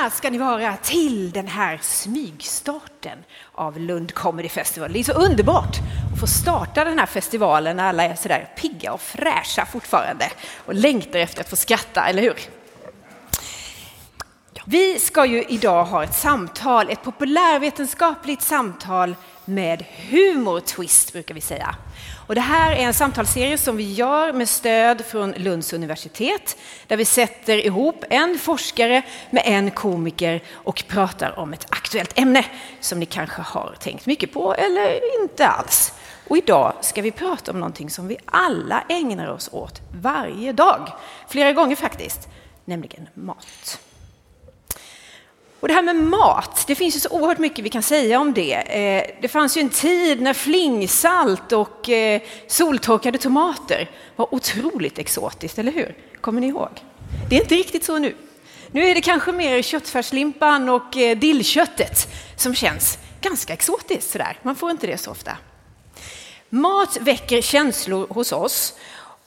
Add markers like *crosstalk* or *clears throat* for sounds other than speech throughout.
välkomna ska ni vara till den här smygstarten av Lund Comedy Festival. Det är så underbart att få starta den här festivalen när alla är så där pigga och fräscha fortfarande och längtar efter att få skratta, eller hur? Vi ska ju idag ha ett samtal, ett populärvetenskapligt samtal med humortwist brukar vi säga. Och det här är en samtalsserie som vi gör med stöd från Lunds universitet där vi sätter ihop en forskare med en komiker och pratar om ett aktuellt ämne som ni kanske har tänkt mycket på eller inte alls. Och idag ska vi prata om någonting som vi alla ägnar oss åt varje dag, flera gånger faktiskt, nämligen mat. Och det här med mat, det finns ju så oerhört mycket vi kan säga om det. Eh, det fanns ju en tid när flingsalt och eh, soltorkade tomater var otroligt exotiskt, eller hur? Kommer ni ihåg? Det är inte riktigt så nu. Nu är det kanske mer köttfärslimpan och eh, dillköttet som känns ganska exotiskt sådär. Man får inte det så ofta. Mat väcker känslor hos oss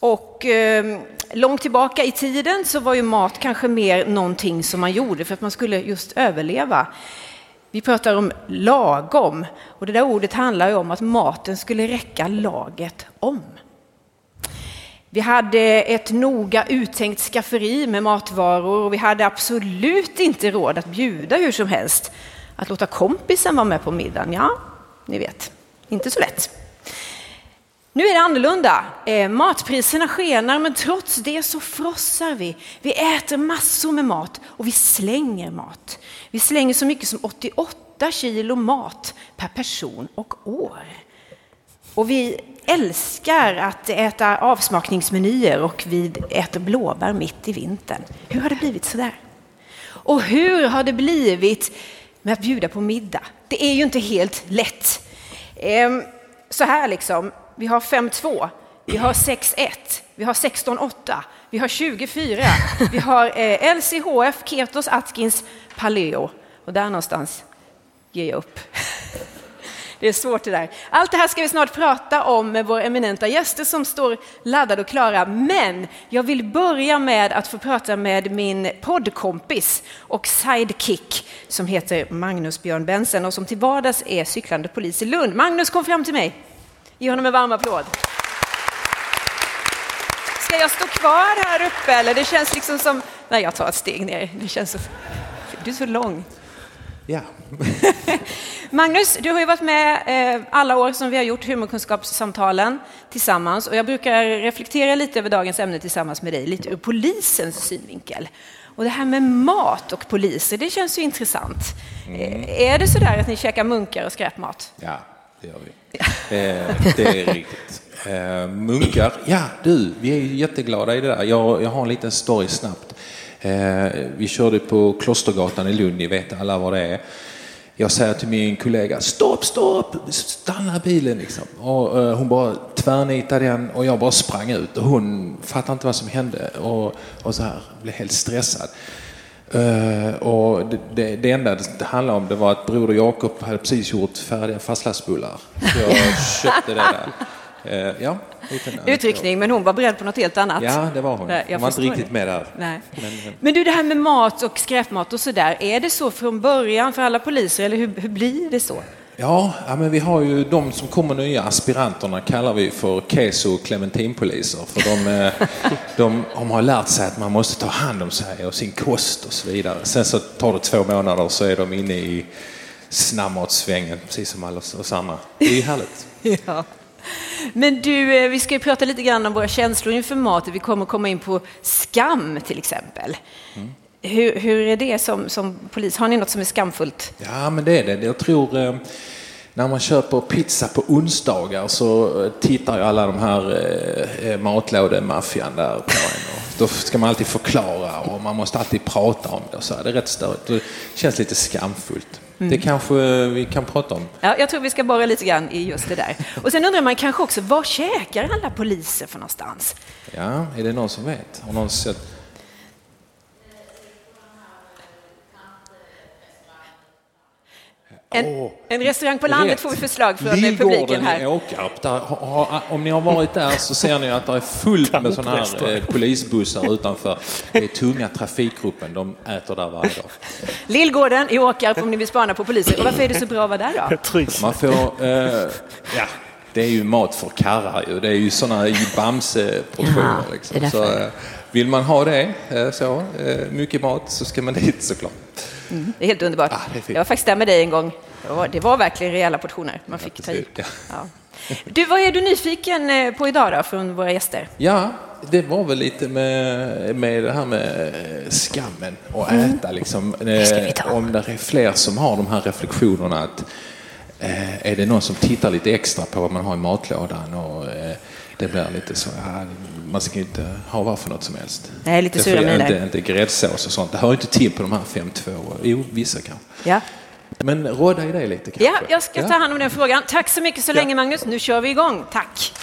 och eh, långt tillbaka i tiden så var ju mat kanske mer någonting som man gjorde för att man skulle just överleva. Vi pratar om lagom och det där ordet handlar ju om att maten skulle räcka laget om. Vi hade ett noga uttänkt skafferi med matvaror och vi hade absolut inte råd att bjuda hur som helst. Att låta kompisen vara med på middagen, ja, ni vet, inte så lätt. Nu är det annorlunda. Eh, matpriserna skenar, men trots det så frossar vi. Vi äter massor med mat och vi slänger mat. Vi slänger så mycket som 88 kilo mat per person och år. Och vi älskar att äta avsmakningsmenyer och vi äter blåbär mitt i vintern. Hur har det blivit så där? Och hur har det blivit med att bjuda på middag? Det är ju inte helt lätt. Eh, så här liksom, vi har 5-2, vi har 6-1, vi har 16-8, vi har 24, vi har eh, LCHF, Ketos, Atkins, Paleo. Och där någonstans ger jag upp. *laughs* Det är svårt det där. Allt det här ska vi snart prata om med våra eminenta gäster som står laddade och klara. Men jag vill börja med att få prata med min poddkompis och sidekick som heter Magnus Björn Bensen och som till vardags är cyklande polis i Lund. Magnus, kom fram till mig. Ge honom en varm applåd. Ska jag stå kvar här uppe eller? Det känns liksom som... Nej, jag tar ett steg ner. Det känns så... Du är så lång. Ja. *laughs* Magnus, du har ju varit med eh, alla år som vi har gjort humorkunskapssamtalen tillsammans och jag brukar reflektera lite över dagens ämne tillsammans med dig, lite ur polisens synvinkel. Och det här med mat och poliser, det känns ju intressant. Mm. Eh, är det så där att ni käkar munkar och skräpmat? Ja, det gör vi. Eh, det är riktigt. Eh, munkar, ja du, vi är jätteglada i det där. Jag, jag har en liten story snabbt. Eh, vi körde på Klostergatan i Lund, ni vet alla vad det är. Jag säger till min kollega, stopp, stopp, stanna bilen liksom. Och eh, hon bara tvärnitade den och jag bara sprang ut och hon fattade inte vad som hände och, och så här, blev helt stressad. Uh, och det, det, det, enda det handlade om det var att broder Jakob hade precis gjort färdiga fastlagsbullar. Så jag köpte det där. Uh, ja, Utryckning, men hon var beredd på något helt annat. Ja, det var hon. Hon var inte riktigt med där. Nej. Men, men, du, det här med mat och skräpmat och sådär, är det så från början för alla poliser eller hur, hur blir det så? Ja, ja, men vi har ju de som kommer nya, aspiranterna kallar vi för keso och clementinpoliser. För de, eh, *laughs* de, de har lärt sig att man måste ta hand om sig och sin kost och så vidare. Sen så tar det två månader så är de inne i snabbmatssvängen, precis som alla oss andra. Det är ju härligt. *laughs* ja. Men du, eh, vi ska ju prata lite grann om våra känslor inför mat. Vi kommer komma in på skam till exempel. Mm. Hur, hur, är det som, som polis? Har ni något som är skamfullt? Ja, men det är det. Jag tror eh, när man köper pizza på onsdagar så eh, tittar ju alla de här eh, eh matlådemaffian där på en. Och då ska man alltid förklara och man måste alltid prata om det. Så. Det är rätt störigt. Det känns lite skamfullt. Mm. Det kanske vi kan prata om. Ja, jag tror vi ska borra lite grann i just det där. Och sen undrar man kanske också, var käkar alla poliser för någonstans? Ja, är det någon som vet? Har någon sett? En, oh. en restaurang på landet Rätt. får vi förslag från Lillgården publiken här. i Åkarp. Där, om ni har varit där så ser ni att det är fullt med sådana här eh, polisbussar utanför. Det är tunga trafikgruppen, de äter där varje dag. Lillgården i Åkarp om ni vill spana på poliser. Och varför är det så bra att vara där då? Man får, eh, ja, det är ju mat för karrar ju. Det är ju sådana i Bamse-portioner. Liksom. Så, eh, vill man ha det, eh, så, eh, mycket mat, så ska man *laughs* dit såklart. Mm, det är helt underbart. Ah, jag var faktiskt där med dig en gång. Det var, det var verkligen rejäla portioner man fick ja, ta i. Ja. Du, vad är du nyfiken på idag då, från våra gäster? Ja, det var väl lite med, med det här med skammen och mm. äta. Liksom. Om det är fler som har de här reflektionerna att Eh, är det någon som tittar lite extra på vad man har i matlådan och eh, det blir lite så, ja, man ska inte ha vad för något som helst. Nej, lite sura miner. Inte, inte gräddsås och sånt. Det hör inte till på de här fem två. Jo, vissa kanske. Ja. Men råda i det lite kanske. Ja, jag ska ta hand om den frågan. Tack så mycket så ja. länge Magnus. Nu kör vi igång. Tack.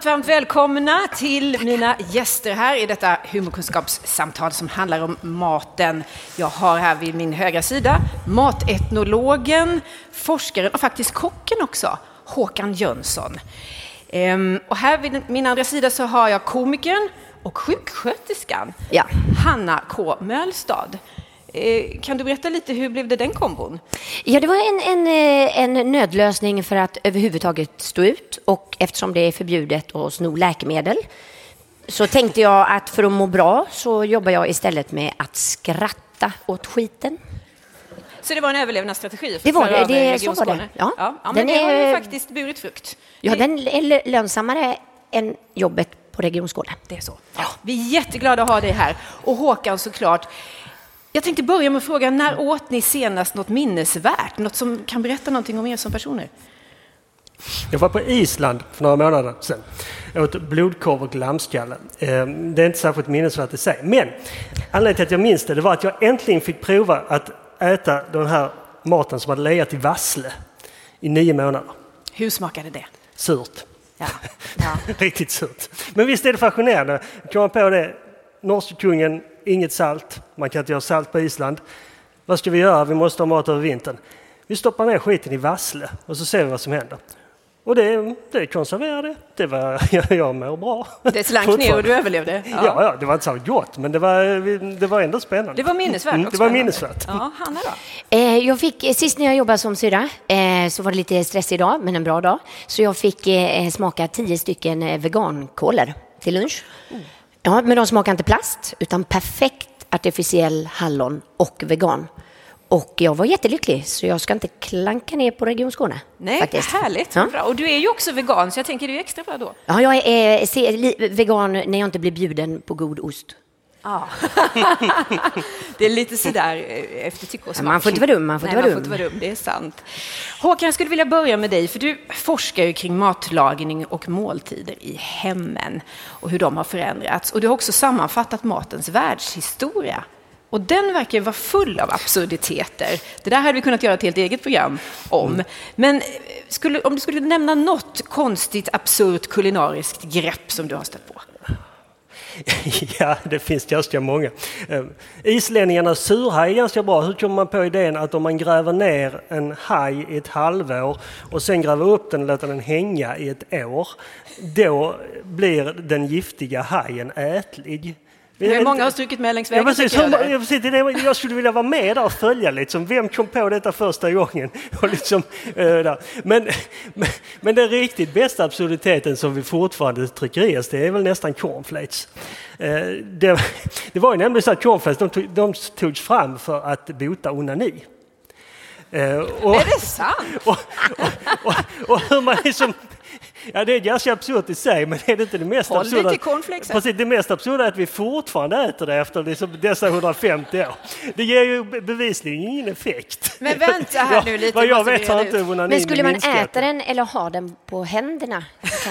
Varmt, varmt välkomna till mina gäster här i detta humorkunskapssamtal som handlar om maten. Jag har här vid min högra sida matetnologen, forskaren och faktiskt kocken också, Håkan Jönsson. Ehm, och här vid min andra sida så har jag komikern och sjuksköterskan, ja. Hanna K Mölstad. Eh, kan du berätta lite, hur blev det den kombon? Ja, det var en, en, eh, en nödlösning för att överhuvudtaget stå ut och eftersom det är förbjudet att sno läkemedel så tänkte jag att för att må bra så jobbar jag istället med att skratta åt skiten. Så det var en överlevnadsstrategi? För det var det, det så var det. Ja. Ja, ja den det har ju faktiskt burit frukt. Ja, den är lönsammare än jobbet på Region Skåne. Det är så. Ja. Vi är jätteglada att ha dig här. Och Håkan såklart, jag tänkte börja med att fråga, när åt ni senast något minnesvärt? Något som kan berätta någonting om er som personer? Jag var på Island för några månader sedan. Jag åt blodkorv och lammskalle. Ehm, det är inte särskilt minnesvärt i sig. Men anledningen till att jag minns det, det var att jag äntligen fick prova att äta den här maten som hade legat i vassle i nio månader. Hur smakade det? Surt. Ja. ja. *laughs* Riktigt surt. Men visst är det fascinerande. Kom man på det, Norskekungen inget salt, man kan inte göra salt på Island. Vad ska vi göra? Vi måste ha mat över vintern. Vi stoppar ner skiten i vassle och så ser vi vad som händer. Och det, det konserverade. Det var, *laughs* jag mår bra. Det slank ner och du överlevde? Ja. ja, ja, det var inte så gott, men det var, det var ändå spännande. Det var minnesvärt. Mm, det var minnesvärt. Ja, Hanna då? Eh, jag fick, eh, sist när jag jobbade som syra eh, så var det lite stressig dag, men en bra dag. Så jag fick smaka tio stycken vegankolor till lunch. Mm. Ja, men de smakar inte plast, utan perfekt artificiell hallon och vegan. Och jag var jättelycklig, så jag ska inte klanka ner på Region Skåne. Nej, faktiskt. härligt. Ja. Bra. Och du är ju också vegan, så jag tänker det är extra bra då. Ja, jag är vegan när jag inte blir bjuden på god ost. Ja. *laughs* det är lite sådär eh, efter tycke. Man får inte vara dum. Man får, Nej, inte, vara man får inte vara dum. Det är sant. Håkan, jag skulle vilja börja med dig, för du forskar ju kring matlagning och måltider i hemmen och hur de har förändrats. Och du har också sammanfattat matens världshistoria. Och den verkar vara full av absurditeter. Det där hade vi kunnat göra ett helt eget program om. Mm. Men eh, skulle, om du skulle nämna något konstigt, absurt kulinariskt grepp som du har stött på? *laughs* Ja, det finns ganska många. Ehm, Islänningarnas surhaj är ganska bra. Hur kommer man på idén att om man gräver ner en haj i ett halvår och sen gräver upp den och låter den hänga i ett år, då blir den giftiga hajen ätlig? Hur många har strukit med längs vägen? Ja, precis, jag, jag, precis, jag skulle vilja vara med där och följa liksom, vem kom på detta första gången? *laughs* Och liksom, äh, men, men, men, den riktigt bästa absurditeten som vi fortfarande trycker i oss, det är väl nästan cornflakes. Äh, det, *laughs* det, var ju nämligen så att cornflakes de, tog, de togs fram för att bota onani. Uh, och, är det sant? *laughs* Och, och, och, och hur man liksom *laughs* Ja, det är ganska absurt i sig, men är det inte det mest Håll absurda? Precis, det mest absurda är att vi fortfarande äter det efter liksom dessa 150 år. Det ger ju bevisligen ingen effekt. Men vänta här *laughs* nu lite. Vad jag vet har inte onanin Men skulle man äta den eller ha den på händerna? *laughs*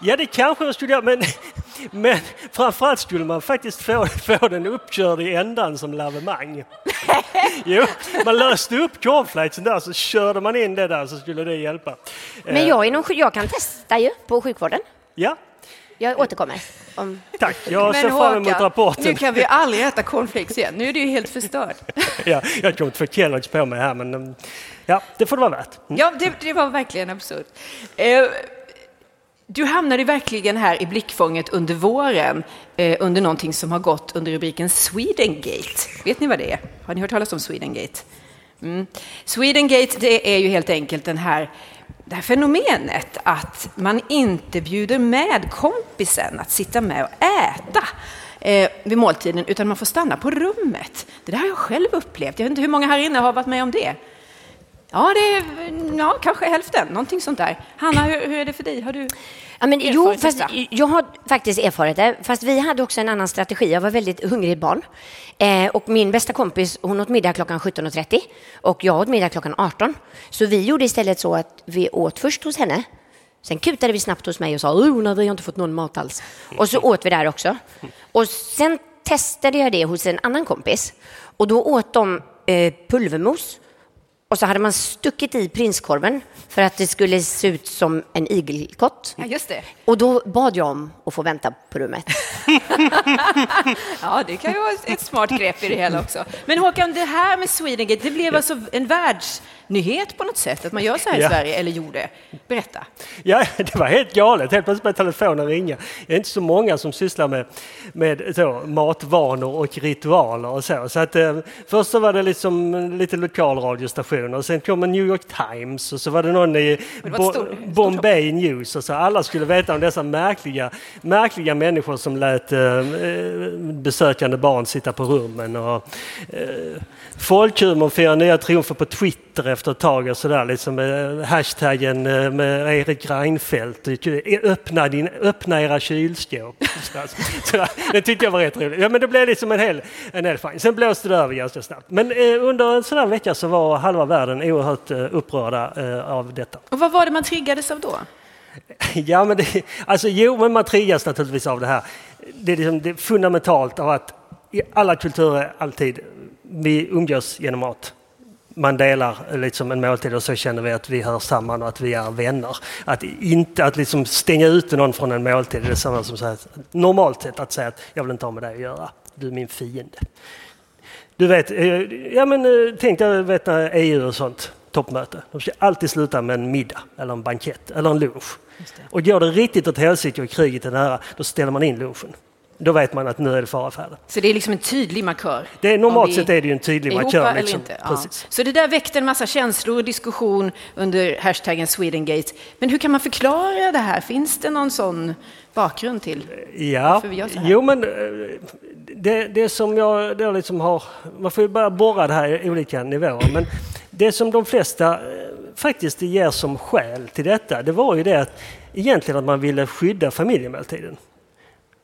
Ja, det kanske man skulle göra, men, men framförallt skulle man faktiskt få, få den uppkörd i ändan som lavemang. Jo, man löste upp cornflakesen där så körde man in det där så skulle det hjälpa. Men jag, är någon, jag kan testa ju på sjukvården. Ja, Jag återkommer. Om, tack. Jag ser fram emot Håkan, rapporten. nu kan vi aldrig äta cornflakes igen. Nu är det ju helt förstört. *laughs* Ja, jag kommer inte få Kellogg's på mig här, men ja, det får det vara värt. Ja, det, det var verkligen absurt. Eh, du hamnade verkligen här i blickfånget under våren eh, under någonting som har gått under rubriken Swedengate. Vet ni vad det är? Har ni hört talas om Swedengate? Mm. Swedengate det är ju helt enkelt den här, det här fenomenet att man inte bjuder med kompisen att sitta med och äta eh, vid måltiden utan man får stanna på rummet. Det där har jag själv upplevt. Jag vet inte hur många här inne har varit med om det. Ja, det är ja, kanske hälften, någonting sånt där. Hanna, hur, hur är det för dig? Har du Ja, men, jo, fast jag har faktiskt erfarit det. Fast vi hade också en annan strategi. Jag var väldigt hungrig barn. Eh, och min bästa kompis, hon åt middag klockan 17.30 och jag åt middag klockan 18. Så vi gjorde istället så att vi åt först hos henne. Sen kutade vi snabbt hos mig och sa oh, nej, vi har inte fått någon mat alls. Och så åt vi där också. Och sen testade jag det hos en annan kompis. Och då åt de eh, pulvermos och så hade man stuckit i prinskorven för att det skulle se ut som en igelkott. Ja, just det. Och då bad jag om att få vänta på rummet. *laughs* Ja, det kan ju vara ett smart grepp i det hela också. Men Håkan, det här med Swedengate, det blev alltså en världsnyhet på något sätt att man gör så här i Ja. Sverige, eller gjorde. Berätta. Ja, *laughs* det var helt galet. Helt plötsligt började telefonen ringa. Det är inte så många som sysslar med, med så, matvanor och ritualer och så. så att, eh, först så var det liksom lite lokalradiostationer och sen kom en New York Times och så var det någon i det Bo- Bombay News och så alla skulle veta om dessa märkliga, märkliga människor som lät eh, eh, besökande barn sitta på rummen och eh, folkhumorn firar nya triumfer på Twitter efter ett tag och sådär. Liksom, eh, hashtaggen eh, med Erik Reinfeldt. Öppna, din, öppna era kylskåp. *laughs* Så, så, det tyckte jag var rätt roligt. Ja, men det blev liksom en hel, en hel. Sen blåste det över ganska snabbt. Men eh, under en sån här vecka så var halva världen oerhört eh, upprörda eh, av detta. Och vad var det man triggades av då? *laughs* Ja, men det, alltså, jo, men man triggas naturligtvis av det här. Det är, liksom, det är fundamentalt av att i alla kulturer alltid, vi umgås genom mat. Man delar liksom en måltid och så känner vi att vi hör samman och att vi är vänner. Att inte att liksom stänga ute någon från en måltid är samma som här, normalt sett att säga att jag vill inte ha med dig att göra. Du är min fiende. Du vet, eh, ja men eh, tänk dig vet, när EU och sånt toppmöte. De ska alltid sluta med en middag eller en bankett eller en lunch. Och går det riktigt åt helsike och kriget är nära, då ställer man in lunchen. Då vet man att nu är det fara färde. Så det är liksom en tydlig markör? Det är, normalt sett är det ju en tydlig markör. Liksom. eller inte? Ja. Så det där väckte en massa känslor och diskussion under hashtaggen Swedengate. Men hur kan man förklara det här? Finns det någon sån bakgrund till? Ja, jo men eh, det, det som jag då liksom har, man får ju börja borra det här i olika nivåer, men det som de flesta eh, faktiskt ger som skäl till detta, det var ju det att egentligen att man ville skydda familjemåltiden.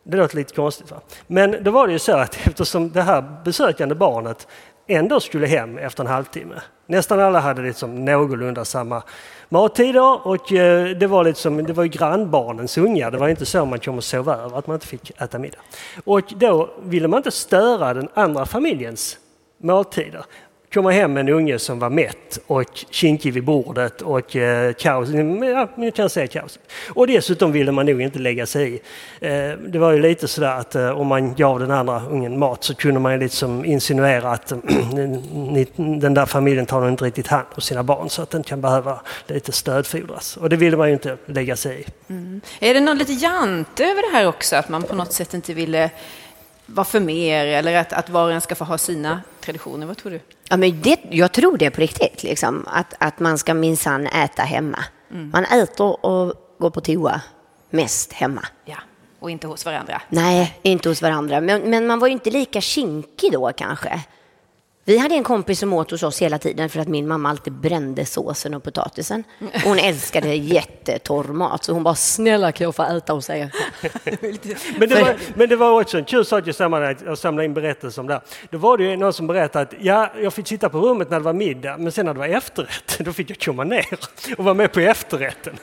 Det låter lite konstigt va? Men då var det ju så att *laughs* eftersom det här besökande barnet ändå skulle hem efter en halvtimme. Nästan alla hade liksom någorlunda samma mattider och eh, det var, liksom, det var ju grannbarnens ungar. Det var inte så man kom och sov över, att man inte fick äta middag. Och då ville man inte störa den andra familjens måltider. Komma hem med en unge som var mätt och kinkig vid bordet och eh, kaos. Ja, ni kan säga kaos. Och dessutom ville man nog inte lägga sig i. Eh, det var ju lite sådär att eh, om man gav den andra ungen mat så kunde man ju liksom insinuera att eh, *clears throat* den där familjen tar nog inte riktigt hand om sina barn så att den kan behöva lite stödfodras. Och det ville man ju inte lägga sig i. Mm. Är det någon lite jante över det här också? Att man på något sätt inte ville vara för mer eller att, att var och en ska få ha sina traditioner? Vad tror du? Ja, men det, jag tror det på riktigt, liksom, att, att man ska minsann äta hemma. Man äter och går på toa mest hemma. Ja, och inte hos varandra. Nej, inte hos varandra. Men, men man var ju inte lika kinkig då kanske. Vi hade en kompis som åt hos oss hela tiden för att min mamma alltid brände såsen och potatisen. Hon älskade jättetorr mat så hon bara snälla kan jag få äta hos er? *laughs* Men det, var, men det var också en kul sak i sammanhanget att samla in berättelser om det. Då var det ju någon som berättade att ja, jag fick sitta på rummet när det var middag, men sen när det var efterrätt, *laughs* då fick jag komma ner och vara med på efterrätten.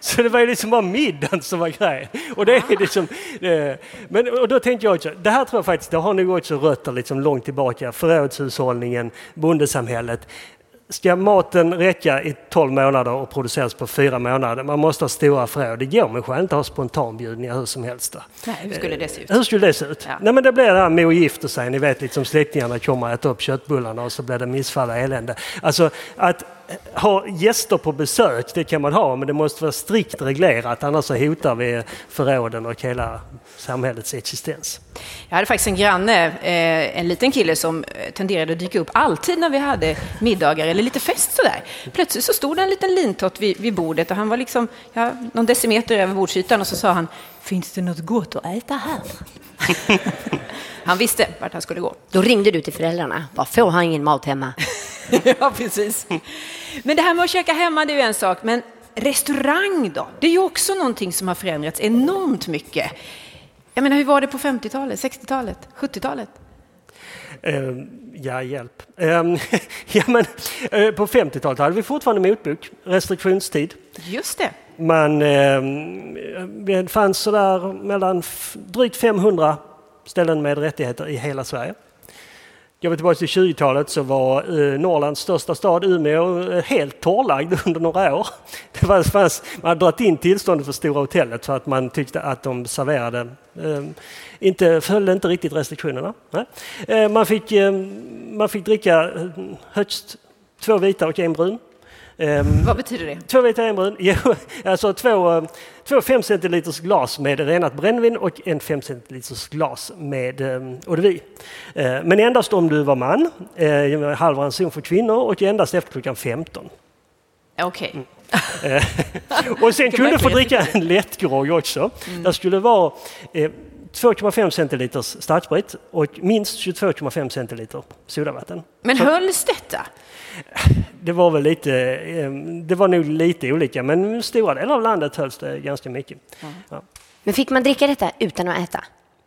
Så det var ju liksom bara middagen som var grejen. Och det är liksom, eh, men, och då tänkte jag också, det här tror jag faktiskt, det har nog också rötter liksom långt tillbaka, förrådshushållningen, bondesamhället. Ska maten räcka i 12 månader och produceras på fyra månader, man måste ha stora förråd. Det går med inte ha spontanbjudningar hur som helst. Nej, hur skulle det se ut? Hur skulle det se ut? Ja. Nej, men det blir det här med att gifta sig, ni vet liksom släktingarna kommer att äta upp köttbullarna och så blir det missfall och elände. Alltså att ha gäster på besök, det kan man ha, men det måste vara strikt reglerat, annars så hotar vi förråden och hela samhällets existens. Jag hade faktiskt en granne, eh, en liten kille som eh, tenderade att dyka upp alltid när vi hade middagar eller lite fest sådär. Plötsligt så stod det en liten lintott vid, vid bordet och han var liksom ja, någon decimeter över bordsytan och så sa han Finns det något gott att äta här? *laughs* han visste vart han skulle gå. Då ringde du till föräldrarna. Varför får han ingen mat hemma? *laughs* ja, precis. Men det här med att käka hemma, det är ju en sak. Men restaurang då? Det är ju också någonting som har förändrats enormt mycket. Jag menar, hur var det på 50-talet, 60-talet, 70-talet? Eh, ja, hjälp. Eh, *laughs* ja, men, eh, på 50-talet hade vi fortfarande motbok, restriktionstid. Just det. Man, eh, det fanns sådär mellan drygt 500 ställen med rättigheter i hela Sverige. Går vi tillbaka till 20-talet så var eh, Norrlands största stad, Umeå, eh, helt torrlagd *laughs* under några år. Det var, fanns, man hade dragit in tillståndet för Stora hotellet för att man tyckte att de serverade, inte, följde inte riktigt restriktionerna. Nej. Eh, man, fick, eh, man fick dricka eh, högst två vita och en brun. Ehm, Vad betyder det? Två vita och en brun. *laughs* Jo, alltså två, eh, två 5 centiliters glas med renat brännvin och en 5 centiliters glas med eau de vie. Men endast om du var man, halv ranson för kvinnor och endast efter klockan 15. Okej. *laughs* Och sen kunde du få dricka en lättgrogg också. Det skulle vara eh, 2,5 centiliters starksprit och minst 22,5 centiliter sodavatten. Men hölls detta? Det var väl lite, eh, det var nog lite olika men i stora delar av landet hölls det ganska mycket. Ja. Men fick man dricka detta utan att äta?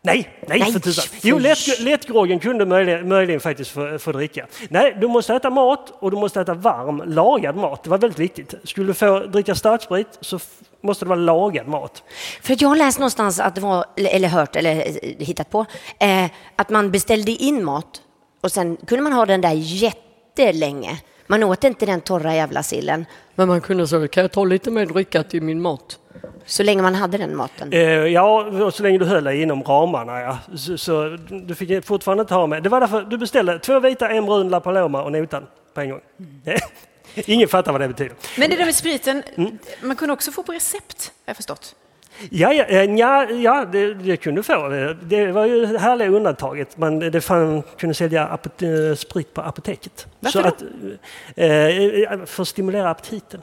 Nej, nej, Nej, för tusan. Jo, lätt, lättgroggen kunde möjligen, möjligen faktiskt få, få dricka. Nej, du måste äta mat och du måste äta varm, lagad mat. Det var väldigt viktigt. Skulle du få dricka starksprit så måste det vara lagad mat. För att jag har läst någonstans att det var, eller hört eller eh, hittat på, eh, att man beställde in mat och sen kunde man ha den där jättelänge. Man åt inte den torra jävla sillen. Men man kunde säga, kan jag ta lite mer dricka till min mat? Så länge man hade den maten. Eh, ja, och så länge du höll dig inom ramarna. Ja. Så, så du fick fortfarande inte ha med. Det var därför du beställde två vita, en brun La Paloma och notan på en gång. *laughs* Ingen fattar vad det betyder. Men det där med spriten, Mm. man kunde också få på recept, har jag förstort. Ja, ja, eh, ja, ja det, det kunde du få. Det var ju det härliga undantaget. Man, det fan, kunde sälja apot, eh, sprit på apoteket. Varför så då? att, eh, eh, för att stimulera aptiten.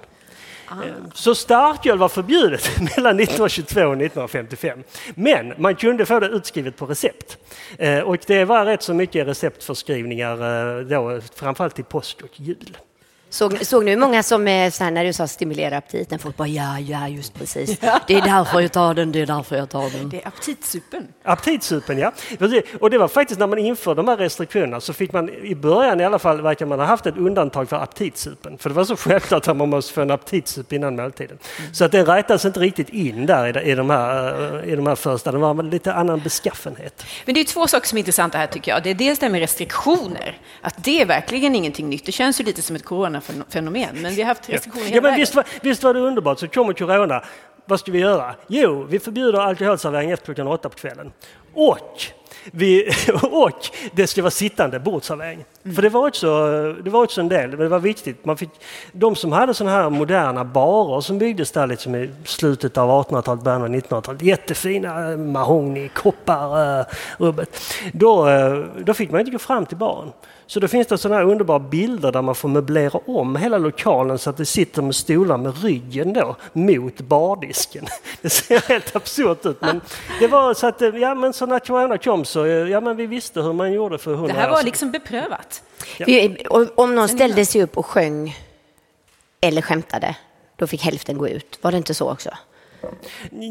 Eh, Så starköl var förbjudet *laughs* mellan 1922 och 1955. Men man kunde få det utskrivet på recept. Eh, Och det var rätt så mycket receptförskrivningar eh, då, framförallt till påsk och jul. Såg, såg ni hur många som, eh, så här, när du sa stimulera aptiten, folk bara ja, ja, just precis. Det är därför jag tar den, det är därför jag tar den. Det är aptitsupen. Aptitsupen, ja. Och det var faktiskt när man införde de här restriktionerna så fick man i början i alla fall verkar man ha haft ett undantag för aptitsupen. För det var så självklart att man måste få en aptitsup innan måltiden. Så att det räknas inte riktigt in där i de, i de, här, eh, i de här första. Det var lite annan beskaffenhet. Men det är två saker som är intressanta här tycker jag. Det är dels det här med restriktioner. Att det är verkligen ingenting nytt. Det känns ju lite som ett coronafenomen, men vi har haft restriktioner Ja, hela men vägen. visst, var, visst var det underbart. Så kommer corona. Vad ska vi göra? Jo, vi förbjuder alkoholservering efter klockan åtta på kvällen. Och, vi, *laughs* och det ska vara sittande bordsservering. För det var, också, det var också en del, det var viktigt. Man fick, de som hade sådana här moderna barer som byggdes där liksom i slutet av 1800-talet, början av 1900-talet. Jättefina eh, mahogny, koppar, eh, rubbet. Då, eh, då fick man inte gå fram till baren. Så då finns det sådana här underbara bilder där man får möblera om hela lokalen så att det sitter med stolar med ryggen då mot bardisken. *laughs* Det ser helt absurt ut. Men det var så att, ja men så när corona kom så, ja men vi visste hur man gjorde för hundra Det här år var sedan. liksom beprövat. Och Om någon ställde sig upp och sjöng eller skämtade, då fick hälften gå ut. Var det inte så också?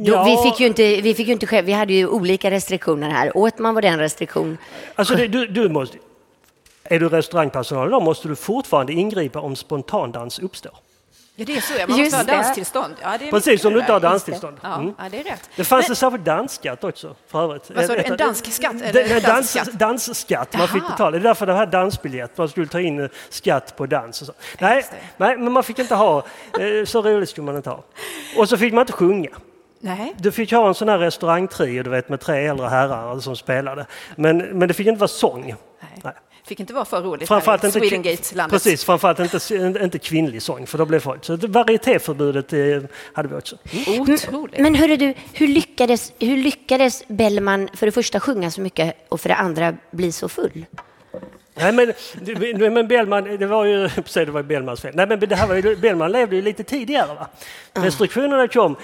Då, vi, fick ju inte, vi fick ju inte skäm- vi hade ju olika restriktioner här. Åt man var det en restriktion. Alltså det, du, du måste, är du restaurangpersonal då måste du fortfarande ingripa om spontandans uppstår. Ja, det är så. Ja. Man Just måste ha det. danstillstånd. Ja, det är Precis, om du det inte har danstillstånd. Ja, Mm. ja, det är rätt. Det fanns Men- en särskild dansskatt också för övrigt. Vad sa du, en ett- dansk skatt, Det- eller det- dans, dansskatt? dansskatt man fick betala. Det är därför det här dansbiljett, man skulle ta in skatt på dans och så. Nej, det. nej, men man fick inte ha, eh, så roligt skulle man inte ha. Och så fick man inte sjunga. Nej. Du fick ha en sån här restaurangtrio, du vet, med tre äldre herrar som spelade. Men, men det fick inte vara sång. Fick inte vara för roligt Framförallt här i inte, Swedengate-landet. precis, framförallt inte, inte kvinnlig sång, för då blev folk... Så det- varietéförbudet eh, hade vi också. Otroligt. Men hörru du, hur lyckades, hur lyckades Bellman för det första sjunga så mycket och för det andra bli så full? Nej men, men Bellman, det var ju, *laughs* precis, det var Bellmans fel. Nej men det här var ju, Bellman levde ju lite tidigare va? Restriktionerna kom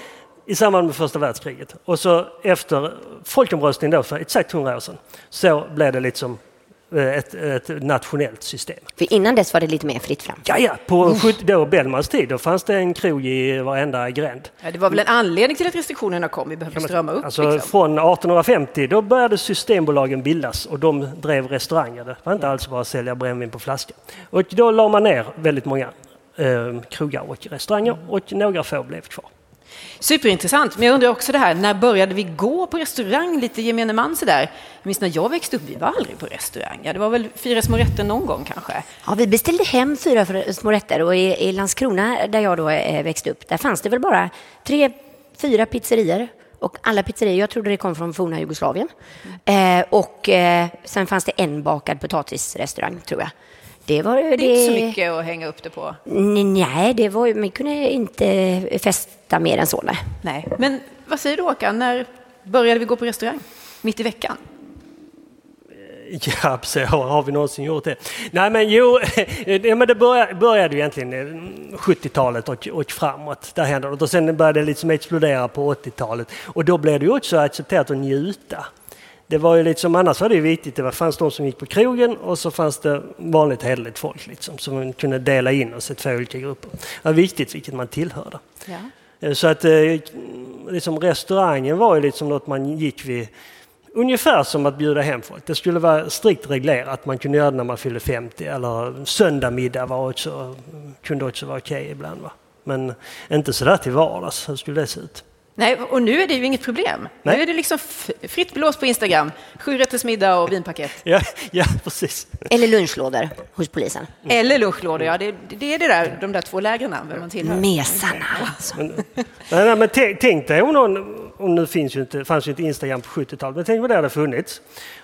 i samband med första världskriget och så efter folkomröstningen då för exakt hundra år sedan så blev det liksom ett, ett nationellt system. För innan dess var det lite mer fritt fram. Ja, ja, på 70, då Bellmans tid då fanns det en krog i varenda gränd. Ja, det var väl en anledning till att restriktionerna kom. Vi behövde strömma upp. Alltså liksom. från 1850 då började Systembolagen bildas och de drev restauranger. Det var inte alls bara att sälja brännvin på flaska. Och då la man ner väldigt många eh, krogar och restauranger och några få blev kvar. Superintressant. Men jag undrar också det här, när började vi gå på restaurang? Lite gemene man sådär. Jag minns när jag växte upp, vi var aldrig på restaurang. Ja, det var väl fyra små rätter någon gång kanske. Ja, vi beställde hem fyra små rätter och i, i Landskrona där jag då eh, växte upp, där fanns det väl bara tre, fyra pizzerior. Och alla pizzerior, jag trodde det kom från forna Jugoslavien. Eh, och eh, sen fanns det en bakad potatisrestaurang, tror jag. Det var Det är inte så mycket att hänga upp det på. Nej, det var, ju- man kunde inte festa mer än så. Nej. Nej. Men vad säger du Håkan, när började vi gå på restaurang? Mitt i veckan? *laughs* Ja. Har, vi någonsin gjort det? Nej, men jo, *laughs* men det började, började egentligen eh, 70-talet och, och framåt. Där hände det. Och sen började det liksom explodera på 80-talet. Och då blev det också accepterat att njuta. Det var ju liksom, annars var det ju viktigt, det var, fanns de som gick på krogen och så fanns det vanligt hederligt folk liksom, som man kunde dela in oss i två olika grupper. Det var viktigt vilket man tillhörde. Ja. Eh, Så att eh, liksom restaurangen var ju liksom något man gick vid ungefär som att bjuda hem folk. Det skulle vara strikt reglerat. Man kunde göra det när man fyllde 50 eller söndagmiddag var också, kunde också vara okej ibland. Va? Men inte sådär till vardags. Hur skulle det se ut? Nej, och nu är det ju inget problem. Nej. Nu är det liksom fritt blås på Instagram. Sju rätters middag och vinpaket. Ja, ja precis. Eller lunchlådor hos polisen. Eller lunchlådor, ja. Det, det är det där, de där två lägren, man tillhör. Mesarna alltså. Men, nej, nej, men tänk, dig om någon, om nu finns ju inte, fanns ju inte Instagram på 70-talet, men tänk vad det hade funnits.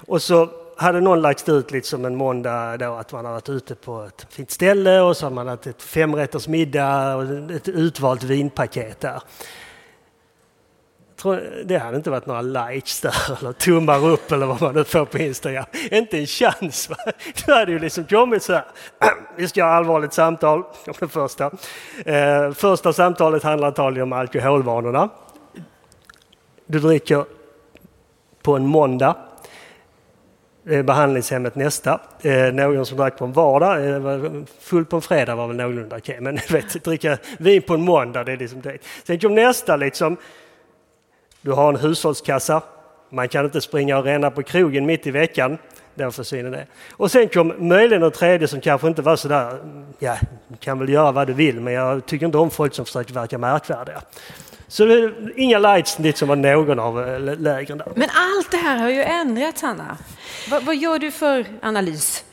Och så hade någon lagt ut liksom en måndag då att man har varit ute på ett fint ställe och så har man haft ett femrätters middag och ett utvalt vinpaket där. Tror, det hade inte varit några likes där *laughs* eller tummar upp eller vad man nu får på Instagram. Inte en chans. Va? *laughs* Då hade ju liksom kommit så här. *clears throat* Vi ska ha allvarligt samtal *laughs* om det första. Eh, första samtalet handlar antagligen om alkoholvanorna. Du dricker på en måndag. Eh, behandlingshemmet nästa. Eh, någon som drack på en vardag. Eh, full på en fredag var väl någorlunda okej. Men du vet, dricka vin på en måndag, det är liksom det. Sen kom nästa liksom. Du har en hushållskassa. Man kan inte springa och ränna på krogen mitt i veckan. Då försvinner det. Och sen kom möjligen en tredje som kanske inte var sådär, mm, ja, du kan väl göra vad du vill, men jag tycker inte om folk som försöker verka märkvärdiga. Så det är inga lights som var någon av eh, lägren där. Men allt det här har ju ändrats, Hanna. Vad, vad gör du för analys?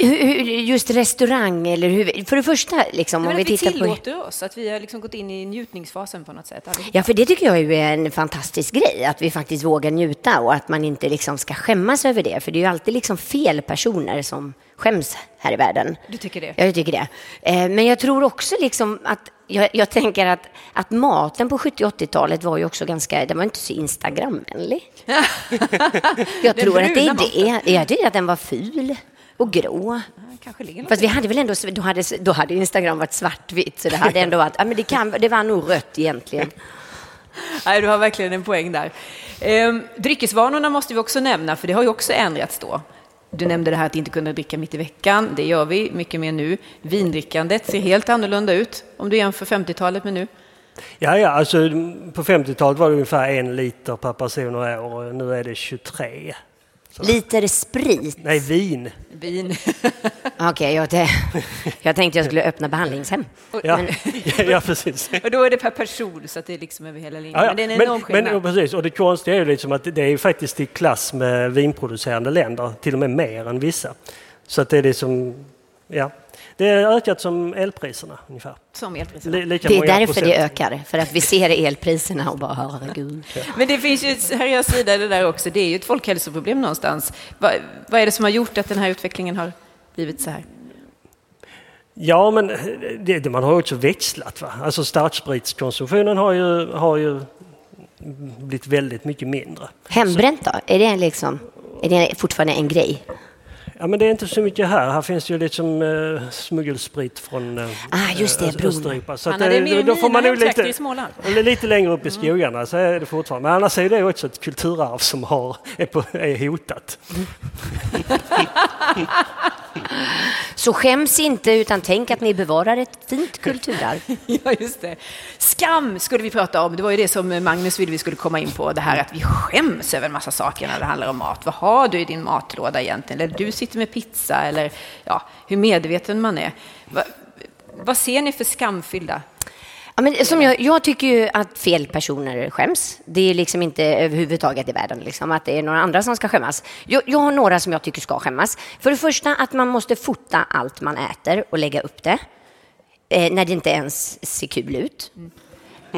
Just restaurang eller hur, för det första liksom om vi vi tittar på... tillåter oss, att vi har liksom gått in i njutningsfasen på något sätt. allihopa. Ja, för det tycker jag är en fantastisk grej, att vi faktiskt vågar njuta och att man inte liksom ska skämmas över det, för det är ju alltid liksom fel personer som skäms här i världen. Du tycker det? Ja, jag tycker det. Eh, Men jag tror också liksom att, jag, jag tänker att, att maten på 70 80-talet var ju också ganska, den var inte så Instagramvänlig. *laughs* Jag tror att det är det. Jag tycker att den var ful och grå. Kanske ligger Fast vi hade väl ändå, då hade, då hade Instagram varit svartvitt, så det hade ändå varit, ja men det, kan, det var nog rött egentligen. *laughs* Nej, du har verkligen en poäng där. Ehm, dryckesvanorna måste vi också nämna, för det har ju också ändrats då. Du nämnde det här att inte kunna dricka mitt i veckan. Det gör vi mycket mer nu. Vindrickandet ser helt annorlunda ut om du jämför 50-talet med nu. Ja, ja, alltså på 50-talet var det ungefär en liter per person och år och nu är det 23. Liter sprit? Nej, vin. Vin. *laughs* Okej, okay, jag, jag tänkte jag skulle öppna behandlingshem. Ja, men... *laughs* ja, precis. *laughs* Och då är det per person, så att det är liksom över hela linjen. Ja, ja. Men det är en enorm men, men, precis, och det konstiga är ju liksom att det är faktiskt i klass med vinproducerande länder, till och med mer än vissa. Så att det är liksom, ja. Det har ökat som elpriserna ungefär. Som elpriserna. Lika det är därför procent. det ökar, för att vi ser elpriserna och bara herregud. Men det finns ju en seriös sida i det där också. Det är ju ett folkhälsoproblem någonstans. Vad, vad är det som har gjort att den här utvecklingen har blivit så här? Ja, men det, det man har också växlat. Va? Alltså starkspritskonsumtionen har ju, har ju blivit väldigt mycket mindre. Hembränt då? Är det, liksom, är det fortfarande en grej? Ja, men det är inte så mycket här. Här finns ju liksom uh, smuggelsprit från uh, ah, just det, Österripa. Så Anna, det är mer då får man nog lite, i lite längre upp i skogarna så är det fortfarande. Men annars är det också ett kulturarv som har, är, på, är hotat. *laughs* Så skäms inte, utan tänk att ni bevarar ett fint kulturarv. *laughs* ja, just det. Skam skulle vi prata om. Det var ju det som Magnus ville vi skulle komma in på. Det här att vi skäms över en massa saker när det handlar om mat. Vad har du i din matlåda egentligen? Eller du sitter med pizza, eller ja, hur medveten man är. Va, vad ser ni för skamfyllda Ja, men som jag, jag tycker ju att fel personer skäms. Det är liksom inte överhuvudtaget i världen liksom, att det är några andra som ska skämmas. Jag, jag har några som jag tycker ska skämmas. För det första att man måste fota allt man äter och lägga upp det eh, när det inte ens ser kul ut.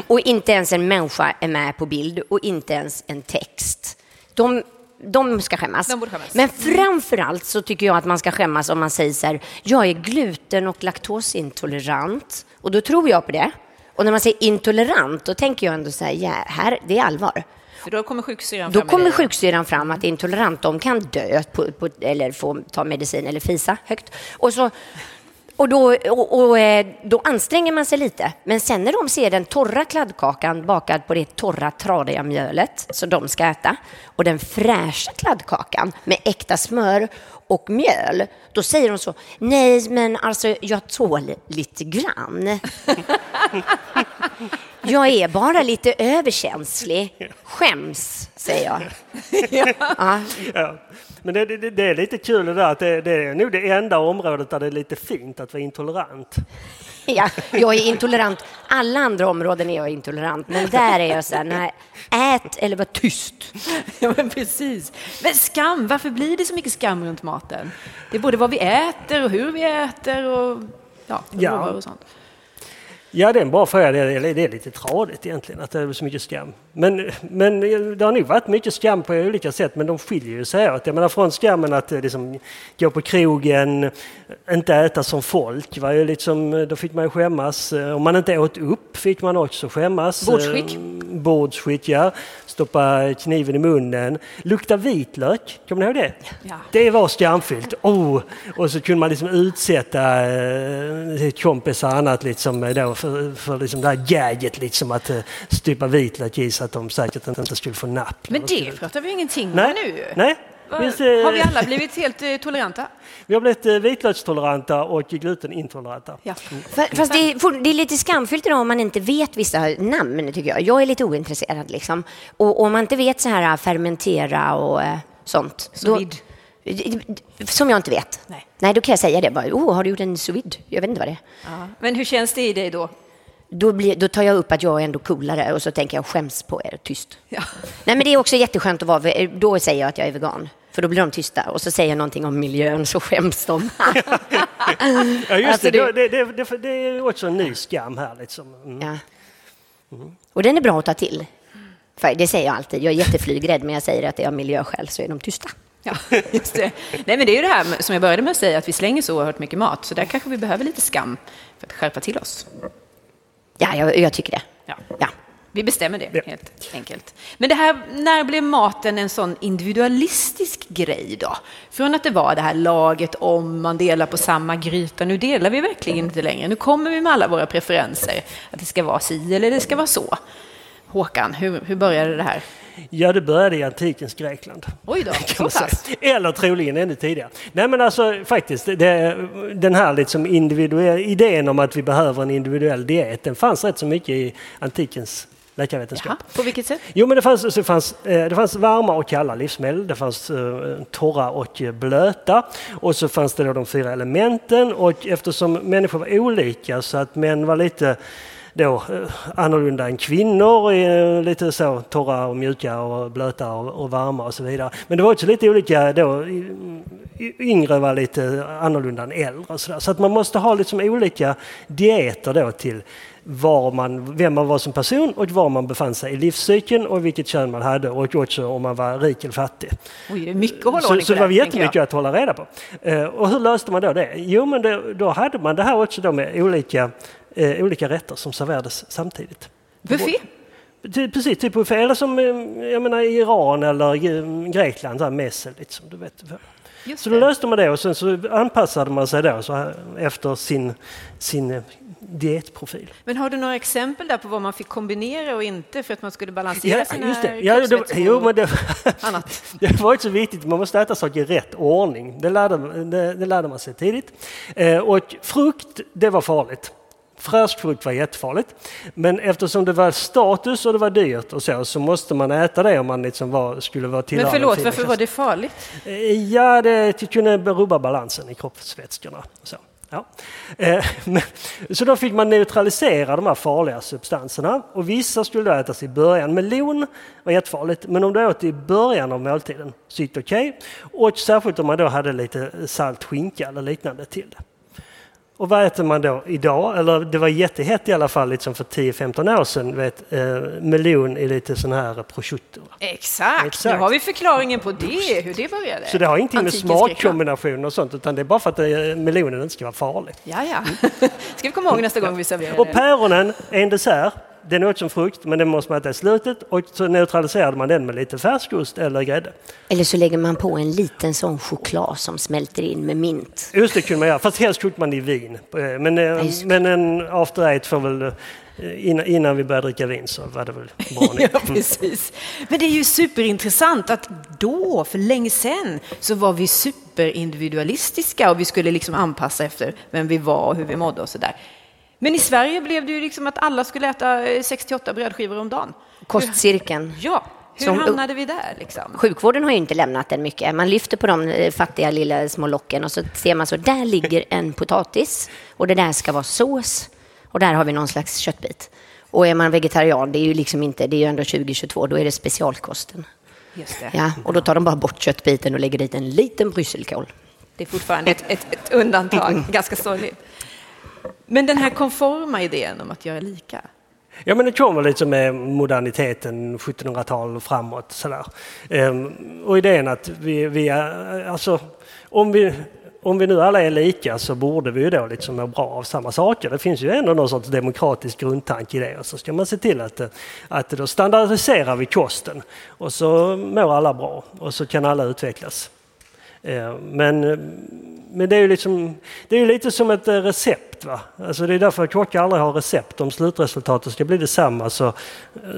Och inte ens en människa är med på bild och inte ens en text. De, de ska skämmas. De skämmas. Men framför allt så tycker jag att man ska skämmas om man säger så här, jag är gluten och laktosintolerant. Och då tror jag på det. Och när man säger intolerant, då tänker jag ändå så här, ja, här det är allvar. För då kommer sjuksyran fram? Då kommer sjuksyran fram att intolerant, de kan dö på, på, eller få ta medicin eller fisa högt. Och, så, och, då, och, och, eh, då anstränger man sig lite. Men sen när de ser den torra kladdkakan bakad på det torra tradiga mjölet som de ska äta och den fräscha kladdkakan med äkta smör och mjöl, då säger de så, nej men alltså jag tål lite grann. *laughs* jag är bara lite överkänslig. Skäms, säger jag. *laughs* ja. Men det, det, det, är lite kul det där att det, det, är nog det enda området där det är lite fint att vara intolerant. *laughs* Ja, jag är intolerant. Alla andra områden är jag intolerant, men där är jag så här, nej, ät eller var tyst. *laughs* Ja, men precis. Men skam, varför blir det så mycket skam runt maten? Det är både vad vi äter och hur vi äter och ja, ja. och sånt. Ja, det är en bra fråga. Det är, lite tradigt egentligen att det är så mycket skam. Men, men det har nog varit mycket skam på olika sätt, men de skiljer ju sig åt. Jag menar från skammen att eh, liksom, gå på krogen, inte äta som folk, var ju liksom, då fick man ju skämmas. Eh, om man inte åt upp fick man också skämmas. Bordsskick. Eh, bordsskick, ja. Stoppa kniven i munnen. Lukta vitlök, kommer ni ihåg det? Ja. Det var skamfyllt. Oh. Och så kunde man liksom utsätta eh, kompisar annat liksom då för, för liksom det här gaget liksom att uh, stoppa vitlök i så att de säkert inte skulle få napp. Men det pratar vi ingenting om nu. Nej. Visst, har vi alla blivit helt eh, toleranta? Vi har blivit eh, vitlökstoleranta och glutenintoleranta. Ja. Fast det är, det är, lite skamfyllt idag om man inte vet vissa namn, tycker jag. Jag är lite ointresserad liksom. Och om man inte vet så här fermentera och sånt. Då, som jag inte vet. Nej. Nej, då kan jag säga det bara. Oh, har du gjort en sous? Jag vet inte vad det är. Ja. Men hur känns det i dig då? Då, blir, då tar jag upp att jag är ändå coolare och så tänker jag skäms på er, tyst. Ja. Nej, men det är också jätteskönt att vara, då säger jag att jag är vegan. För då blir de tysta och så säger jag någonting om miljön så skäms de. *laughs* ja, just alltså det. Det, det, det, det, är också en ny skam här. Liksom. Mm. Ja. Mm. Och den är bra att ta till. För det säger jag alltid. Jag är jätteflygrädd, men jag säger att det är av miljöskäl så är de tysta. Ja, just det. Nej, men det är ju det här som jag började med att säga, att vi slänger så oerhört mycket mat. Så där kanske vi behöver lite skam för att skärpa till oss. Ja, jag, jag tycker det. Ja. ja. Vi bestämmer det, ja. helt enkelt. Men det här, när blev maten en sån individualistisk grej då? Från att det var det här laget om man delar på samma gryta, nu delar vi verkligen inte längre. Nu kommer vi med alla våra preferenser, att det ska vara si eller det ska vara så. Håkan, hur, hur började det här? Ja, det började i antikens Grekland. Oj då. *laughs* Eller troligen ännu tidigare. Nej men alltså faktiskt, det, den här liksom idén om att vi behöver en individuell diet, den fanns rätt så mycket i antikens läkarvetenskap. Jaha, på vilket sätt? Jo, men det fanns, så fanns, eh, det fanns varma och kalla livsmedel. Det fanns eh, torra och eh, blöta. Och så fanns det då de fyra elementen. Och eftersom människor var olika så att män var lite då, annorlunda än kvinnor, lite så torra och mjuka och blöta och, och varma och så vidare. Men det var också lite olika då, yngre var lite annorlunda än äldre och så där. Så att man måste ha liksom olika dieter då till var man, vem man var som person och var man befann sig i livscykeln och vilket kön man hade och också om man var rik eller fattig. Oj, det är mycket att hålla Så, så det var jättemycket att hålla reda på. Eh, och hur löste man då det? Jo, men det, då hade man det här också då med olika, eh, olika rätter som serverades samtidigt. Buffé? Precis, typ. Eller som eh, jag menar, Iran eller eh, Grekland, här messel, lite som du vet. Just Så då löste man det och sen så anpassade man sig då så här, efter sin, sin eh, dietprofil. Men har du några exempel där på vad man fick kombinera och inte för att man skulle balansera Ja, sina just det. Ja, det kroppsvätskor jo, men det, annat? *laughs* det var inte så viktigt. Man måste äta saker i rätt ordning. Det lärde, det, det lärde man sig tidigt. Eh, och frukt, det var farligt. Färsk frukt var jättefarligt. Men eftersom det var status och det var dyrt och så, så måste man äta det om man liksom var, skulle vara Men tillhöra förlåt, varför var det farligt? Eh, Ja, det kunde rubba balansen i kroppsvätskorna. Så, ja. Eh, men- så då fick man neutralisera de här farliga substanserna och vissa skulle då ätas i början. Melon var jättefarligt, men om du åt i början av måltiden så gick det okej. Och särskilt om man då hade lite salt skinka eller liknande till det. Och vad äter man då idag? Eller det var jättehett i alla fall liksom för 10-15 år sedan. Vet, eh, melon i lite sån här prosciutto. Exakt. Exakt. nu har vi förklaringen på det, hur det började. Så det har ingenting med Antikens Grekland. smakkombination och sånt utan det är bara för att eh, melonen inte ska vara farlig. Ja, ja. *laughs* ska vi komma ihåg nästa gång vi serverar Och det. päronen är en dessert. Den åt som frukt men den måste man äta i slutet och så neutraliserade man den med lite färskost eller grädde. Eller så lägger man på en liten sån choklad som smälter in med mint. Just det kunde man göra, fast helst kokade man i vin. Eh, Men, eh, det. men en after eight får väl, eh, innan, innan vi började dricka vin så var det väl bra *laughs* nu. Ja, precis. Men det är ju superintressant att då, för länge sedan, så var vi superindividualistiska och vi skulle liksom anpassa efter vem vi var och hur vi mådde och sådär. Men i Sverige blev det ju liksom att alla skulle äta eh, 68 brödskivor om dagen. Kostcirkeln. Ja, hur Som- hamnade vi där liksom? Sjukvården har ju inte lämnat den mycket. Man lyfter på de eh, fattiga lilla små locken och så ser man så, där ligger en potatis och det där ska vara sås och där har vi någon slags köttbit. Och är man vegetarian, det är ju liksom inte, det är ju ändå 2022, då är det specialkosten. Just det. Ja, och då tar de bara bort köttbiten och lägger dit en liten brysselkål. Det är fortfarande ett, ett, ett undantag, *laughs* ganska sorgligt. Men den här konforma idén om att göra lika. Ja men det kommer lite med moderniteten, 1700-tal och framåt. Sådär. Ehm, och idén att vi, vi är, alltså, om vi, om vi nu alla är lika så borde vi ju då liksom må bra av samma saker. Det finns ju ändå någon sorts demokratisk grundtanke i det. Och så ska man se till att, att då standardiserar vi kosten och så mår alla bra och så kan alla utvecklas. Men, men det är ju liksom, det är lite som ett eh, recept. Va? Alltså det är därför kockar aldrig har recept. Om slutresultatet ska bli detsamma så,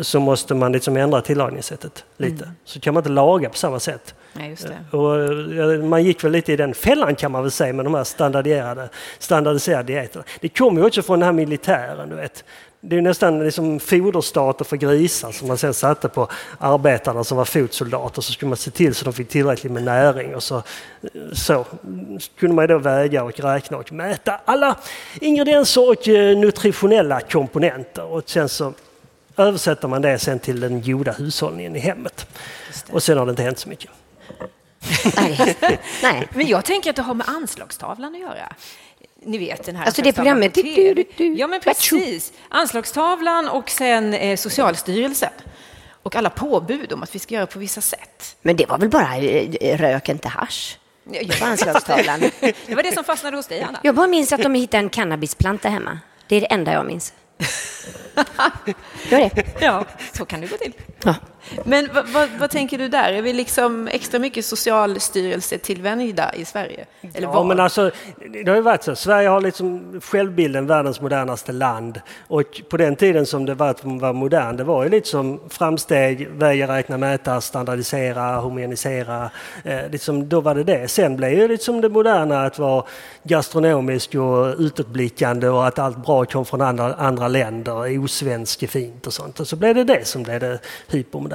så måste man liksom ändra tillagningssättet lite. Så kan man inte laga på samma sätt. Nej. Och eh, man gick väl lite i den fällan kan man väl säga med de här standardiserade, standardiserade dieterna. Det kommer ju också från den här militären, du vet. Det är nästan liksom foderstater för grisar som man sen satte på arbetarna som var fotsoldater. Så skulle man se till så de fick tillräckligt med näring och så, så kunde man då väga och räkna och mäta alla ingredienser och eh, nutritionella komponenter. Och sen så översätter man det sen till den goda hushållningen i hemmet. Och sen har det inte hänt så mycket. Nej. *laughs* Nej. Men jag tänker att det har med anslagstavlan att göra. Ni vet den här Alltså det programmet, du, du, du, Ja men precis. Anslagstavlan och sen eh, Socialstyrelsen. Och alla påbud om att vi ska göra på vissa sätt. Men det var väl bara eh, rök inte hasch på anslagstavlan. *laughs* Det var det som fastnade hos dig, Anna. Jag bara minns att de hittade en cannabisplanta hemma. Det är det enda jag minns. *laughs* Gör det. Ja, så kan det gå till. Ja. Men vad, vad, tänker du där? Är vi liksom extra mycket socialstyrelse tillvänjda i Sverige? Eller Ja, var? men alltså, det har ju varit så. Sverige har liksom självbilden världens modernaste land. Och på den tiden som det var vara modern, det var ju lite som framsteg, väga, räkna, mäta, standardisera, homogenisera. Eh, liksom, då var det det. Sen blev ju liksom det moderna att vara gastronomisk och utåtblickande och att allt bra kom från andra, andra länder, osvensk fint och sånt. Och så blev det det som blev det hypermoderna.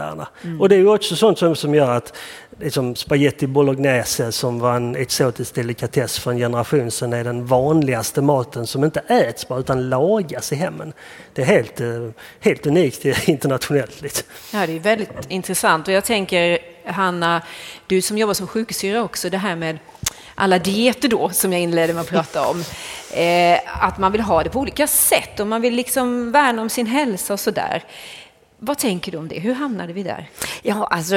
Och det är ju också sånt som, som gör att liksom spaghetti bolognese som var en exotisk delikatess för en generation sedan är den vanligaste maten som inte äts bara utan lagas i hemmen. Det är helt, eh, helt unikt internationellt. Liksom. Ja, det är väldigt intressant. Och jag tänker, Hanna, du som jobbar som sjuksyra också, det här med alla dieter då, som jag inledde med att prata om. Eh, att man vill ha det på olika sätt och man vill liksom värna om sin hälsa och sådär. Vad tänker du om det? Hur hamnade vi där? Ja, alltså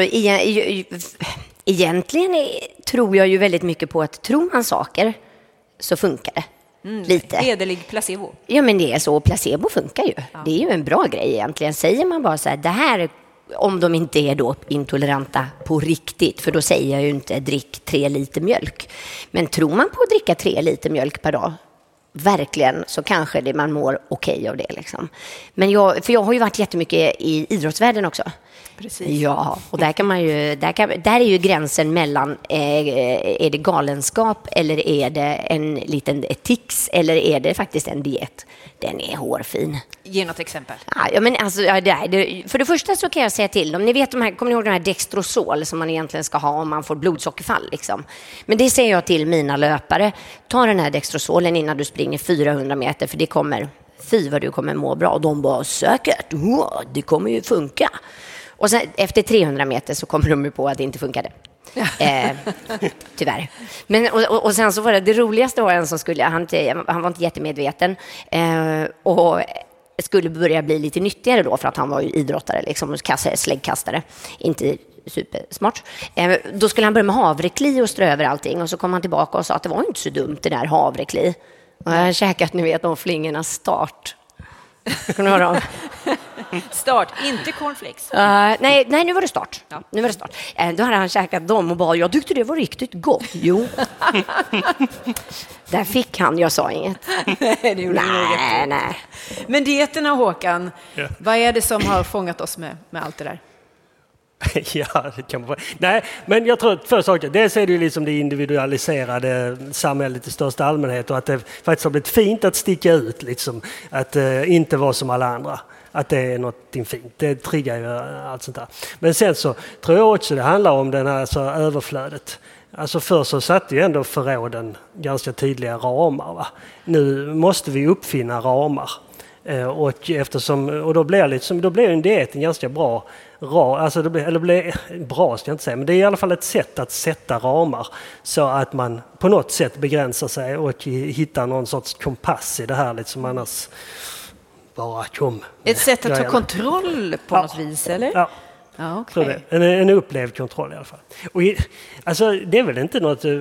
egentligen tror jag ju väldigt mycket på att tror man saker så funkar det. Lite. Hederlig placebo. Ja, men det är så. Placebo funkar ju. Det är ju en bra grej egentligen. Säger man bara så här, det här, om de inte är då intoleranta på riktigt, för då säger jag ju inte drick tre liter mjölk. Men tror man på att dricka tre liter mjölk per dag, verkligen, så kanske det man mår okej av det. Liksom. Men jag, för jag har ju varit jättemycket i idrottsvärlden också. Precis. Ja, och där, kan man ju, där, kan, där är ju gränsen mellan, eh, är det galenskap eller är det en liten tics eller är det faktiskt en diet? Den är hårfin. Ge något exempel. Ja, men alltså, ja, det, det, för det första så kan jag säga till dem, ni vet de här, kommer ni ihåg de här Dextrosol som man egentligen ska ha om man får blodsockerfall? Liksom? Men det säger jag till mina löpare, ta den här Dextrosolen innan du springer 400 meter för det kommer, fy vad du kommer må bra. Och de bara, säkert, det kommer ju funka. Och sen efter 300 meter så kommer de på att det inte funkade. eh, *laughs* tyvärr. Men, och, och, sen så var det, det roligaste var en som skulle, han, han var inte jättemedveten eh, och skulle börja bli lite nyttigare då för att han var ju idrottare, liksom, släggkastare. Inte supersmart. Eh, då skulle han börja med havrekli och strö över allting och så kom han tillbaka och sa att det var inte så dumt det där havrekli. Och jag har käkat, ni vet, de flingorna start. Kommer ni ihåg dem? *laughs* Start, inte cornflakes. Uh, nej, nej, nu var det start. Nu var det start. Uh, då hade han käkat dem och bara, jag tyckte det var riktigt gott. Jo. *laughs* Där fick han, jag sa inget. det gjorde nog rätt Nej, nej. Men dieterna, Håkan, Ja. vad är det som har fångat oss med, med allt det där? *laughs* ja, det kan man få. Nej, men jag tror att två saker. Dels är det ju liksom det individualiserade samhället i största allmänhet och att det faktiskt har blivit fint att sticka ut, liksom. att eh, inte vara som alla andra. Att det är något fint. Det triggar ju eh, allt sånt där. Men sen så tror jag också det handlar om den här så överflödet. Alltså förr så satte ju ändå förråden ganska tydliga ramar. Va? Nu måste vi uppfinna ramar. Eh, Och, eftersom, och då blir, liksom, då blir en diet en ganska bra, ra, alltså det blir, eller blir, *laughs* bra ska jag inte säga, men det är i alla fall ett sätt att sätta ramar så att man på något sätt begränsar sig och hittar någon sorts kompass i det här liksom annars bara kom. Ett sätt att ta kontroll på Ja. något vis, eller? Ja, Ja, det. En, en upplevd kontroll i alla fall. Och i, alltså, det är väl inte något... eh,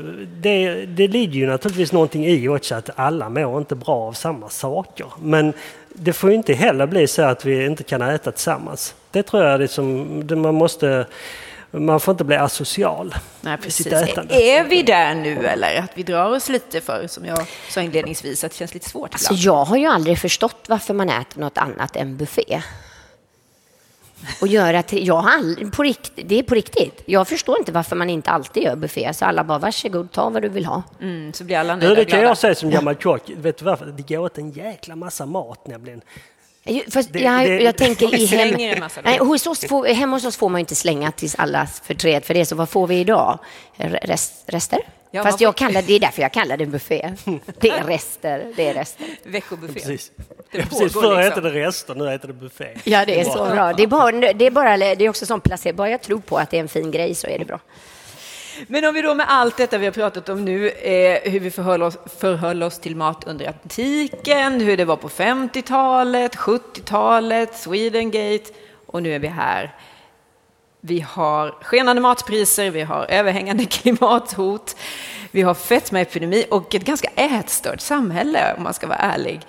Det, det ligger ju naturligtvis någonting i också att alla mår inte bra av samma saker. Men det får ju inte heller bli så att vi inte kan äta tillsammans. Det tror jag liksom, man måste... Man får inte bli asocial Nej, precis. Är vi där nu, eller? Att vi drar oss lite för, som jag sa inledningsvis, att det känns lite svårt Alltså, ibland. jag har ju aldrig förstått varför man äter något annat än buffé. Och göra till, jag har aldrig, på riktigt, det är på riktigt. Jag förstår inte varför man inte alltid gör buffé. Så alla bara, varsågod, ta vad du vill ha. Mm, så blir alla nöjda det kan jag säga som gammal *laughs* kock. Vet du varför? Det går åt en jäkla massa mat nämligen. Fast Det- jag, det- jag tänker i *laughs* hem, nej, hos oss får, hemma hos oss får man ju inte slänga tills alla förtret för det. Så vad får vi idag? Rest, rester? Ja, Fast jag kallar, det är därför jag kallar det buffé. *laughs* Det är rester, det är rester. Veckobuffé. Precis. Det Ja, precis. Förr liksom. hette det rester, nu heter det buffé. Ja, det är så bra. Det är, bara, det är, bara, det är också sån placebo. Bara jag tror på att det är en fin grej så är det bra. Men om vi då med allt detta vi har pratat om nu, eh, hur vi förhöll oss, förhöll oss till mat under antiken, hur det var på 50-talet, 70-talet, Swedengate och nu är vi här. Vi har skenande matpriser, vi har överhängande *laughs* klimathot, vi har fetmaepidemi och ett ganska ätstört samhälle om man ska vara ärlig.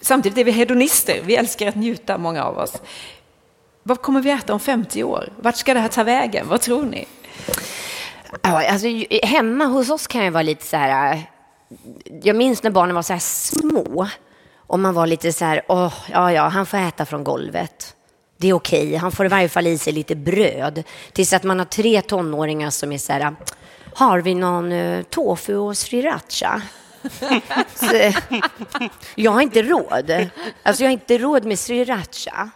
Samtidigt är vi hedonister. Vi älskar att njuta, många av oss. Vad kommer vi äta om 50 år? Vart ska det här ta vägen? Vad tror ni? Ja, alltså, hemma hos oss kan jag vara lite så här... Äh, jag minns när barnen var så här små och man var lite så här, åh, ja, ja, han får äta från golvet. Det är okej, han får i varje fall i sig lite bröd. Tills att man har tre tonåringar som är så här, äh, har vi någon äh, tofu och sriracha? Så, jag har inte råd. Alltså jag har inte råd med sriracha.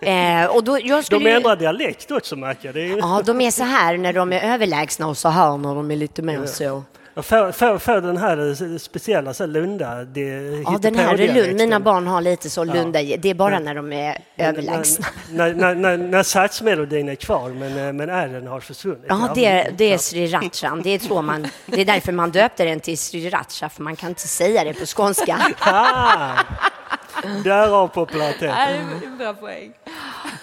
Eh, och då, jag skulle De ju- ändrar dialekt också märker jag. Ju... Ja, de är så här när de är överlägsna och så här när de är lite mer så. Jag får, får, får den här eh, speciella så Lunda... Det, Ja, den här är Lund. Mina barn har lite så Lunda. Det är bara när de är överlägsna. När, när, när, när satsmelodin är kvar men, eh, men ären har försvunnit. Ja, det är, det är srirachan. Det är, så man, det är därför man döpte den till sriracha, för man kan inte säga det på skånska. *laughs* Därav populariteten. en bra poäng.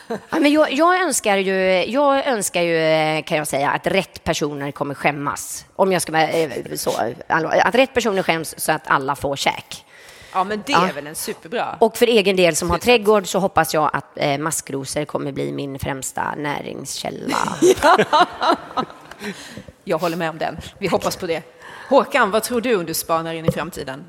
Ja, men jag, jag, önskar ju, jag önskar ju, kan jag säga, att rätt personer kommer skämmas. Om jag ska vara eh, så, att rätt personer skäms så att alla får käk. Ja, men det Ja. är väl en superbra. Och för egen del som har trädgård så hoppas jag att eh, maskrosor kommer bli min främsta näringskälla. *laughs* Jag håller med om den. Vi hoppas på det. Håkan, vad tror du om du spanar in i framtiden?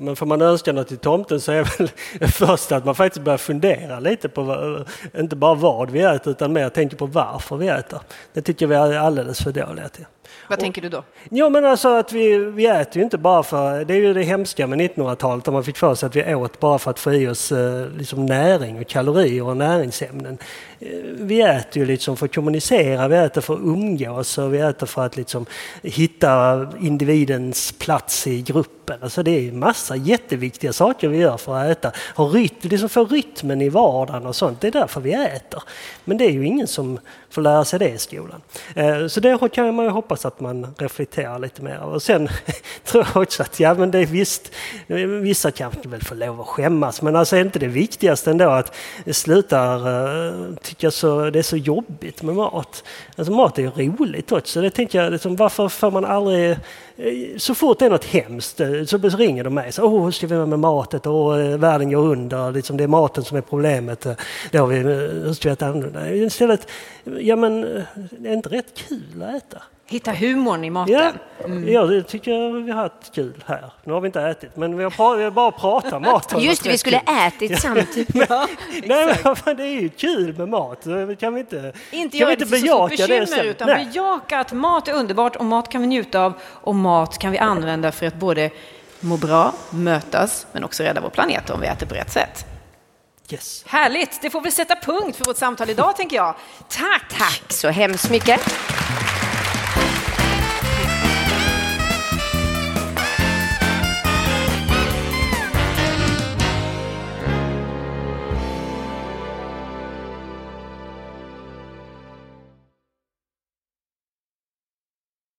Men får man önska något till tomten så är väl *laughs* det första att man faktiskt börjar fundera lite på, vad, inte bara vad vi äter utan mer tänker på varför vi äter. Det tycker vi är alldeles för dåliga till. Vad tänker du då? Jo men alltså att vi, vi äter ju inte bara för, det är ju det hemska med 1900-talet där man fick för sig att vi åt bara för att få i oss eh, liksom näring och kalorier och näringsämnen. Eh, Vi äter ju liksom för att kommunicera, vi äter för att umgås och vi äter för att liksom hitta individens plats i gruppen. Alltså det är massa jätteviktiga saker vi gör för att äta. Ha rytm, liksom få rytmen i vardagen och sånt, det är därför vi äter. Men det är ju ingen som får lära sig det i skolan. Eh, Så det kan man ju hoppas att man reflekterar lite mer. Och sen *laughs* tror jag också att, ja men det är visst, vissa kanske väl får lov att skämmas, men alltså är inte det viktigaste ändå att sluta uh, tycka så, det är så jobbigt med mat. Alltså mat är ju roligt också. Det tänker jag, liksom, varför får man aldrig eh, så fort det är något hemskt eh, så ringer de mig. Så, oh, hur ska vi göra med matet? Åh, världen går under. Liksom, det är maten som är problemet. Det har vi, hur ska vi äta annorlunda? Istället, ja men det är inte rätt kul att äta. Hitta humorn i maten. Ja, ja, det tycker jag vi har haft kul här. Nu har vi inte ätit, men vi har, pra- vi har bara pratat mat. *laughs* Just det, vi skulle ätit samtidigt. *laughs* Nej, men det är ju kul med mat. Kan vi inte, Inte kan vi inte till så bejaka det bekymmer, utan Nej. bejaka att mat är underbart och mat kan vi njuta av och mat kan vi använda för att både må bra, mötas, men också rädda vår planet om vi äter på rätt sätt. Yes. Härligt! Det får vi sätta punkt för vårt samtal idag, tänker jag. Tack! Tack så hemskt mycket.